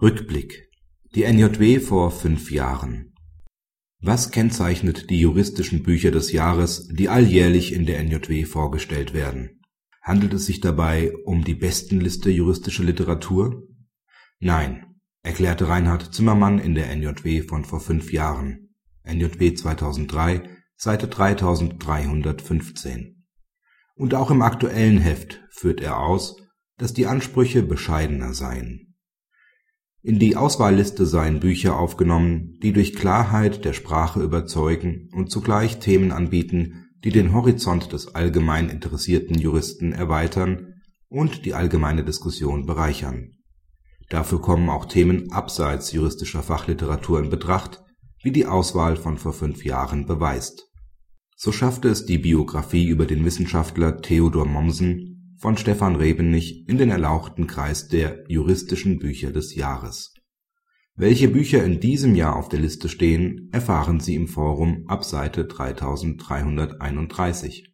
Rückblick Die NJW vor fünf Jahren Was kennzeichnet die juristischen Bücher des Jahres, die alljährlich in der NJW vorgestellt werden? Handelt es sich dabei um die Bestenliste juristischer Literatur? Nein, erklärte Reinhard Zimmermann in der NJW von vor fünf Jahren (NJW 2003, Seite 3315). Und auch im aktuellen Heft führt er aus, dass die Ansprüche bescheidener seien in die Auswahlliste seien Bücher aufgenommen, die durch Klarheit der Sprache überzeugen und zugleich Themen anbieten, die den Horizont des allgemein interessierten Juristen erweitern und die allgemeine Diskussion bereichern. Dafür kommen auch Themen abseits juristischer Fachliteratur in Betracht, wie die Auswahl von vor fünf Jahren beweist. So schaffte es die Biografie über den Wissenschaftler Theodor Mommsen von Stefan Rebenich in den erlauchten Kreis der juristischen Bücher des Jahres. Welche Bücher in diesem Jahr auf der Liste stehen, erfahren Sie im Forum ab Seite 3331